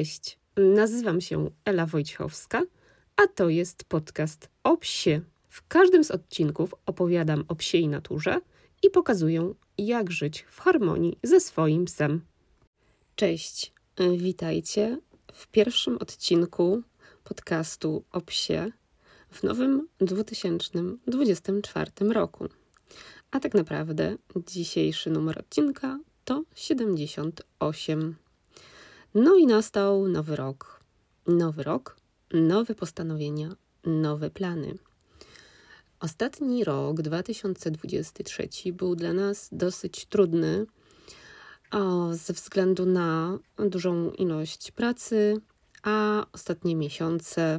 Cześć, nazywam się Ela Wojciechowska, a to jest podcast o psie. W każdym z odcinków opowiadam o psiej naturze i pokazuję, jak żyć w harmonii ze swoim psem. Cześć, witajcie w pierwszym odcinku podcastu o psie w nowym 2024 roku. A tak naprawdę dzisiejszy numer odcinka to 78. No i nastał nowy rok. Nowy rok, nowe postanowienia, nowe plany. Ostatni rok, 2023, był dla nas dosyć trudny ze względu na dużą ilość pracy, a ostatnie miesiące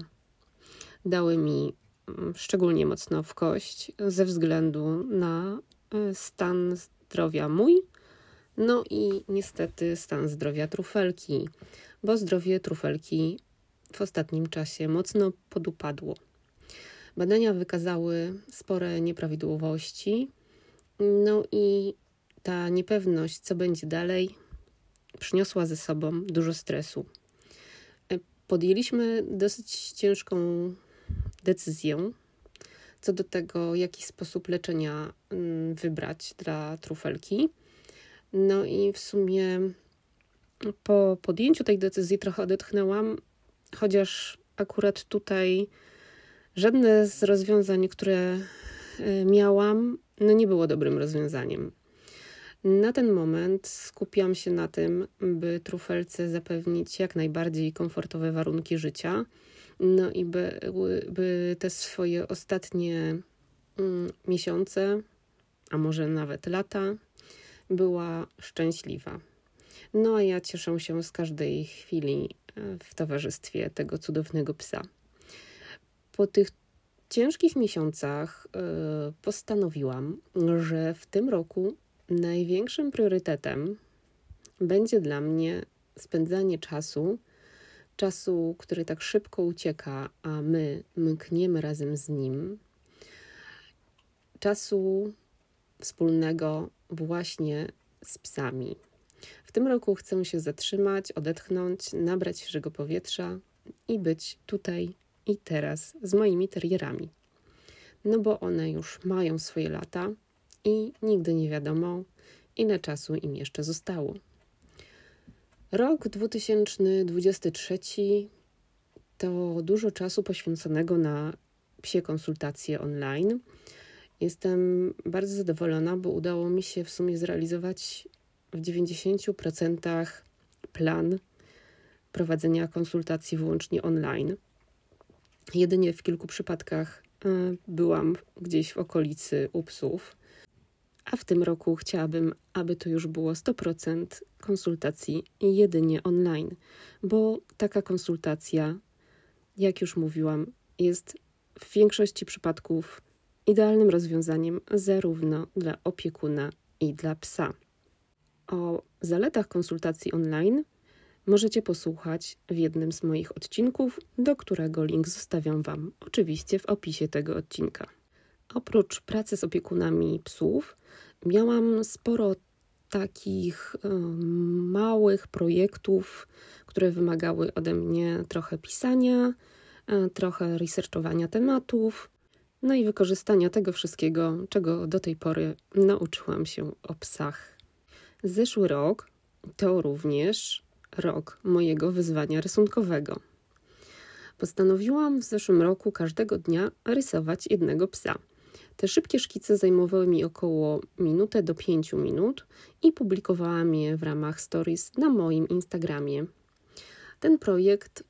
dały mi mm, szczególnie mocno w kość ze względu na e, stan zdrowia mój, no i niestety stan zdrowia trufelki, bo zdrowie trufelki w ostatnim czasie mocno podupadło. Badania wykazały spore nieprawidłowości, no i ta niepewność, co będzie dalej, przyniosła ze sobą dużo stresu. E, podjęliśmy dosyć ciężką decyzję co do tego, jaki sposób leczenia mm, wybrać dla trufelki. No i w sumie po podjęciu tej decyzji trochę odetchnęłam, chociaż akurat tutaj żadne z rozwiązań, które e, miałam, no nie było dobrym rozwiązaniem. Na ten moment skupiam się na tym, by trufelce zapewnić jak najbardziej komfortowe warunki życia, no i by, by te swoje ostatnie mm, miesiące, a może nawet lata, była szczęśliwa. No a ja cieszę się z każdej chwili e, w towarzystwie tego cudownego psa. Po tych ciężkich miesiącach e, postanowiłam, że w tym roku największym priorytetem będzie dla mnie spędzanie czasu, czasu, który tak szybko ucieka, a my mkniemy razem z nim, czasu wspólnego właśnie z psami. W tym roku chcę się zatrzymać, odetchnąć, nabrać świeżego powietrza i być tutaj i teraz z moimi terierami. No bo one już mają swoje lata i nigdy nie wiadomo, ile czasu im jeszcze zostało. Rok 2023 to dużo czasu poświęconego na psie konsultacje online Jestem bardzo zadowolona, bo udało mi się w sumie zrealizować w 90% plan prowadzenia konsultacji wyłącznie online. Jedynie w kilku przypadkach e, byłam gdzieś w okolicy u psów, a w tym roku chciałabym, aby to już było 100% konsultacji jedynie online, bo taka konsultacja, jak już mówiłam, jest w większości przypadków idealnym rozwiązaniem zarówno dla opiekuna i dla psa. O zaletach konsultacji online możecie posłuchać w jednym z moich odcinków, do którego link zostawiam Wam oczywiście w opisie tego odcinka. Oprócz pracy z opiekunami psów, miałam sporo takich y, małych projektów, które wymagały ode mnie trochę pisania, y, trochę researchowania tematów, no i wykorzystania tego wszystkiego, czego do tej pory nauczyłam się o psach. Zeszły rok to również rok mojego wyzwania rysunkowego. Postanowiłam w zeszłym roku każdego dnia rysować jednego psa. Te szybkie szkice zajmowały mi około minutę do pięciu minut i publikowałam je w ramach stories na moim Instagramie. Ten projekt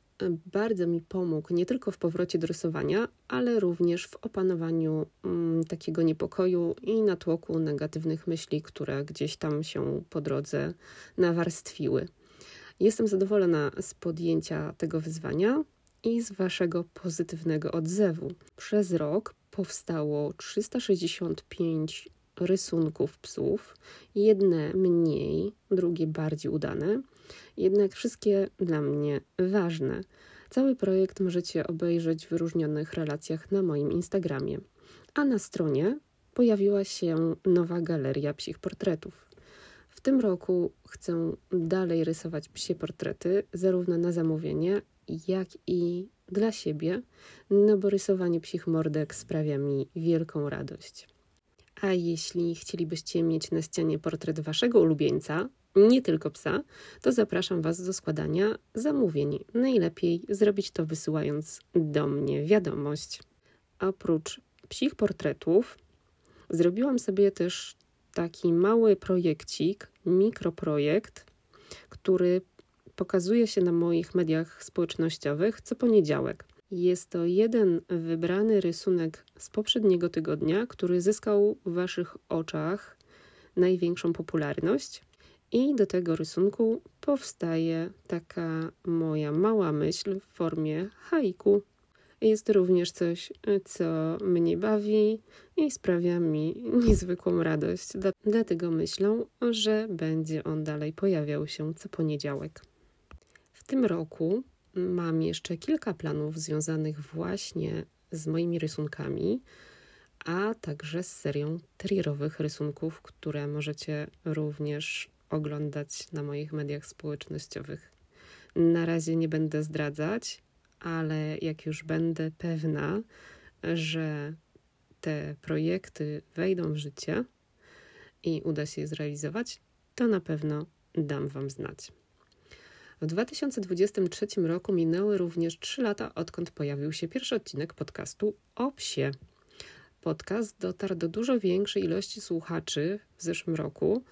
bardzo mi pomógł nie tylko w powrocie do rysowania, ale również w opanowaniu mm, takiego niepokoju i natłoku negatywnych myśli, które gdzieś tam się po drodze nawarstwiły. Jestem zadowolona z podjęcia tego wyzwania i z Waszego pozytywnego odzewu. Przez rok powstało 365 rysunków psów, jedne mniej, drugie bardziej udane, jednak wszystkie dla mnie ważne. Cały projekt możecie obejrzeć w wyróżnionych relacjach na moim Instagramie, a na stronie pojawiła się nowa galeria psich portretów. W tym roku chcę dalej rysować psie portrety, zarówno na zamówienie, jak i dla siebie, no bo rysowanie psich mordek sprawia mi wielką radość. A jeśli chcielibyście mieć na ścianie portret waszego ulubieńca, nie tylko psa, to zapraszam Was do składania zamówień. Najlepiej zrobić to wysyłając do mnie wiadomość. Oprócz psich portretów, zrobiłam sobie też taki mały projekcik, mikroprojekt, który pokazuje się na moich mediach społecznościowych co poniedziałek. Jest to jeden wybrany rysunek z poprzedniego tygodnia, który zyskał w Waszych oczach największą popularność. I do tego rysunku powstaje taka moja mała myśl w formie haiku. Jest również coś, co mnie bawi i sprawia mi niezwykłą radość. Dlatego myślę, że będzie on dalej pojawiał się co poniedziałek. W tym roku mam jeszcze kilka planów związanych właśnie z moimi rysunkami, a także z serią terrierowych rysunków, które możecie również oglądać na moich mediach społecznościowych. Na razie nie będę zdradzać, ale jak już będę pewna, że te projekty wejdą w życie i uda się je zrealizować, to na pewno dam Wam znać. W 2023 roku minęły również 3 lata, odkąd pojawił się pierwszy odcinek podcastu o psie. Podcast dotarł do dużo większej ilości słuchaczy w zeszłym roku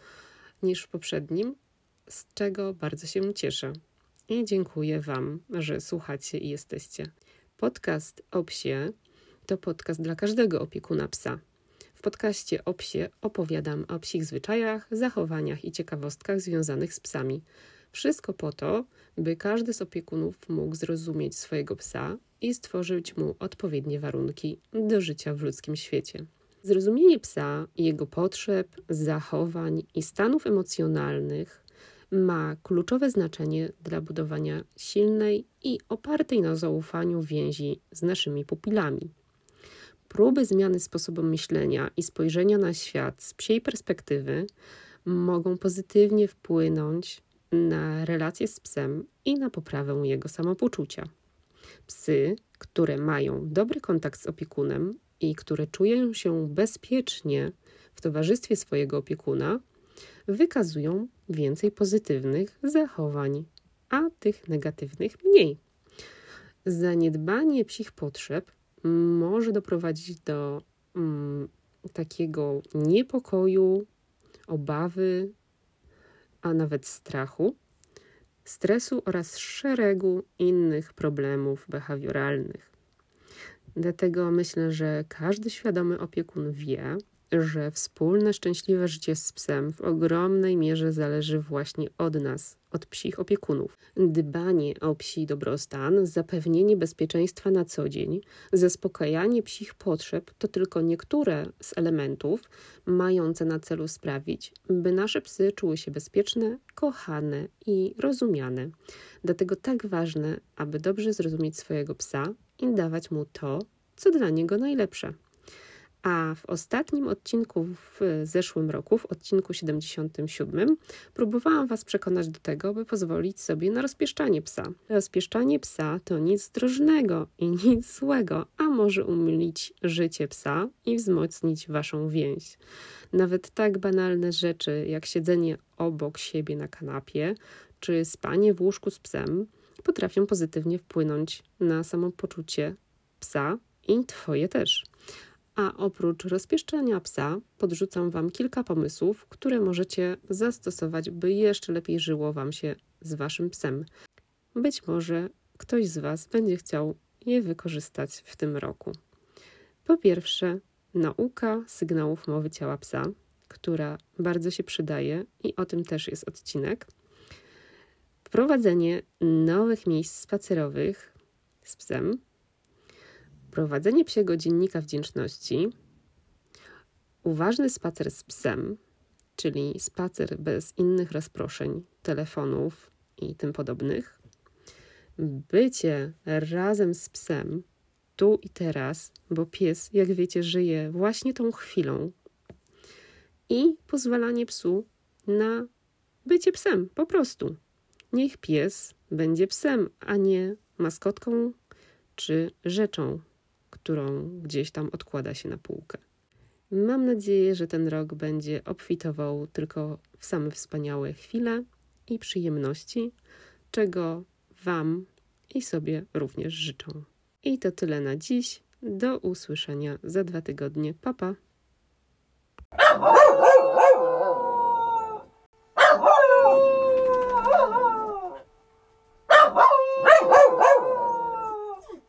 niż w poprzednim, z czego bardzo się cieszę. I dziękuję Wam, że słuchacie i jesteście. Podcast o psie to podcast dla każdego opiekuna psa. W podcaście o psie opowiadam o psich zwyczajach, zachowaniach i ciekawostkach związanych z psami. Wszystko po to, by każdy z opiekunów mógł zrozumieć swojego psa i stworzyć mu odpowiednie warunki do życia w ludzkim świecie. Zrozumienie psa, jego potrzeb, zachowań i stanów emocjonalnych ma kluczowe znaczenie dla budowania silnej i opartej na zaufaniu więzi z naszymi pupilami. Próby zmiany sposobu myślenia i spojrzenia na świat z psiej perspektywy mogą pozytywnie wpłynąć na relacje z psem i na poprawę jego samopoczucia. Psy, które mają dobry kontakt z opiekunem i które czują się bezpiecznie w towarzystwie swojego opiekuna, wykazują więcej pozytywnych zachowań, a tych negatywnych mniej. Zaniedbanie psich potrzeb może doprowadzić do mm, takiego niepokoju, obawy, a nawet strachu, stresu oraz szeregu innych problemów behawioralnych. Dlatego myślę, że każdy świadomy opiekun wie, że wspólne szczęśliwe życie z psem w ogromnej mierze zależy właśnie od nas, od psich opiekunów. Dbanie o psi dobrostan, zapewnienie bezpieczeństwa na co dzień, zaspokajanie psich potrzeb to tylko niektóre z elementów mające na celu sprawić, by nasze psy czuły się bezpieczne, kochane i rozumiane. Dlatego tak ważne, aby dobrze zrozumieć swojego psa i dawać mu to, co dla niego najlepsze. A w ostatnim odcinku w zeszłym roku, w odcinku 77, próbowałam Was przekonać do tego, by pozwolić sobie na rozpieszczanie psa. Rozpieszczanie psa to nic drożnego i nic złego, a może umylić życie psa i wzmocnić Waszą więź. Nawet tak banalne rzeczy jak siedzenie obok siebie na kanapie czy spanie w łóżku z psem potrafią pozytywnie wpłynąć na samopoczucie psa i Twoje też. A oprócz rozpieszczania psa, podrzucam Wam kilka pomysłów, które możecie zastosować, by jeszcze lepiej żyło Wam się z Waszym psem. Być może ktoś z Was będzie chciał je wykorzystać w tym roku. Po pierwsze, nauka sygnałów mowy ciała psa, która bardzo się przydaje i o tym też jest odcinek. Wprowadzenie nowych miejsc spacerowych z psem, prowadzenie psiego dziennika wdzięczności, uważny spacer z psem, czyli spacer bez innych rozproszeń, telefonów i tym podobnych, bycie razem z psem tu i teraz, bo pies, jak wiecie, żyje właśnie tą chwilą i pozwalanie psu na bycie psem, po prostu. Niech pies będzie psem, a nie maskotką czy rzeczą, którą gdzieś tam odkłada się na półkę. Mam nadzieję, że ten rok będzie obfitował tylko w same wspaniałe chwile i przyjemności, czego Wam i sobie również życzą. I to tyle na dziś. Do usłyszenia za dwa tygodnie. Papa. Pa.